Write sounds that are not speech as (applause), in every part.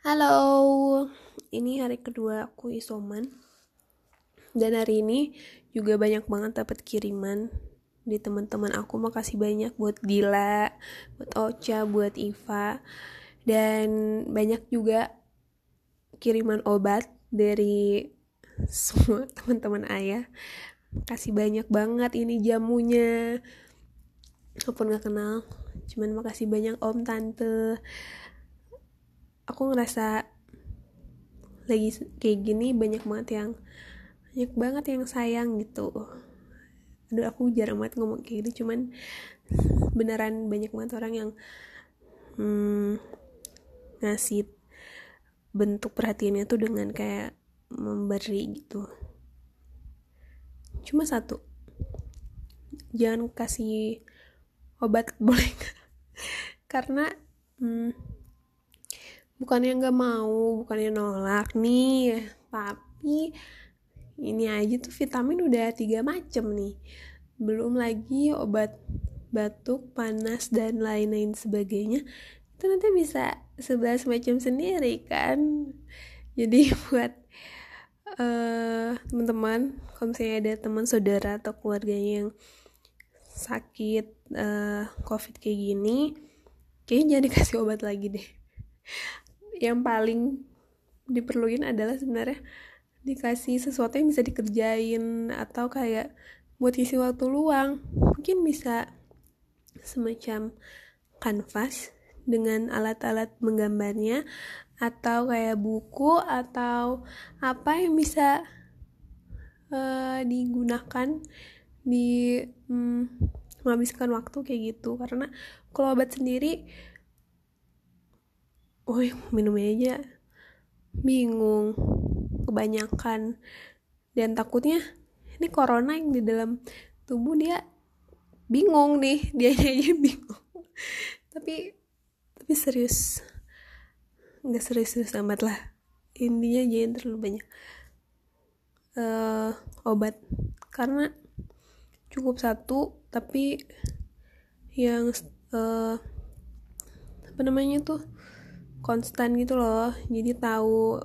Halo, ini hari kedua aku isoman. Dan hari ini juga banyak banget dapat kiriman di teman-teman aku. Makasih banyak buat Dila, buat Ocha, buat Iva. Dan banyak juga kiriman obat dari (laughs) semua teman-teman ayah. Kasih banyak banget ini jamunya. Walaupun gak kenal cuman makasih banyak om tante aku ngerasa lagi kayak gini banyak banget yang banyak banget yang sayang gitu. Aduh aku jarang banget ngomong kayak gitu cuman beneran banyak banget orang yang hmm, ngasih bentuk perhatiannya tuh dengan kayak memberi gitu. Cuma satu jangan kasih obat (laughs) boleh karena hmm, bukannya nggak mau bukannya nolak nih. Tapi ini aja tuh vitamin udah tiga macem nih. Belum lagi obat batuk panas dan lain-lain sebagainya. Itu nanti bisa sebelas macam sendiri kan. Jadi (laughs) buat uh, teman-teman kalau misalnya ada teman saudara atau keluarganya yang sakit uh, covid kayak gini kayaknya jangan dikasih obat lagi deh yang paling diperluin adalah sebenarnya dikasih sesuatu yang bisa dikerjain atau kayak buat isi waktu luang. Mungkin bisa semacam kanvas dengan alat-alat menggambarnya atau kayak buku atau apa yang bisa uh, digunakan di um, menghabiskan waktu kayak gitu. Karena kalau obat sendiri woi minumnya aja bingung kebanyakan. Dan takutnya ini corona yang di dalam tubuh dia bingung nih (laughs) dia aja bingung. Tapi tapi serius nggak serius-serius amat lah. Intinya jangan terlalu banyak uh, obat. Karena cukup satu tapi yang uh, apa namanya tuh konstan gitu loh. Jadi tahu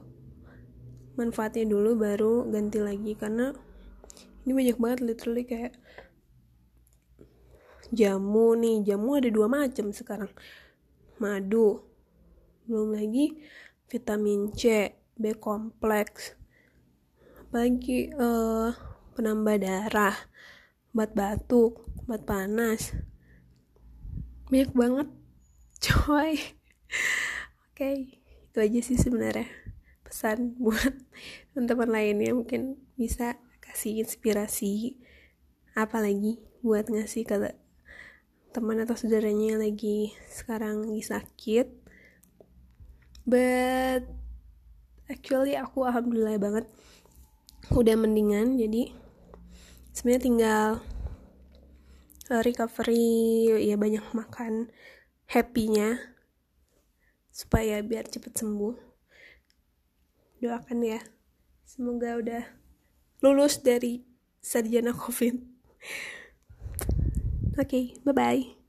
manfaatnya dulu baru ganti lagi. Karena ini banyak banget literally kayak jamu nih. Jamu ada dua macam sekarang. Madu belum lagi vitamin C B kompleks. Apalagi uh, penambah darah obat batuk obat panas. Banyak banget (laughs) coy okay, itu aja sih sebenarnya pesan buat (laughs) teman-teman lainnya mungkin bisa kasih inspirasi apa lagi buat ngasih ke teman atau saudaranya lagi sekarang lagi sakit. But actually aku alhamdulillah banget udah mendingan jadi sebenarnya tinggal uh, recovery ya banyak makan happynya supaya biar cepet sembuh. Doakan ya. Semoga udah lulus dari sarjana covid. (laughs) Oke okay, bye bye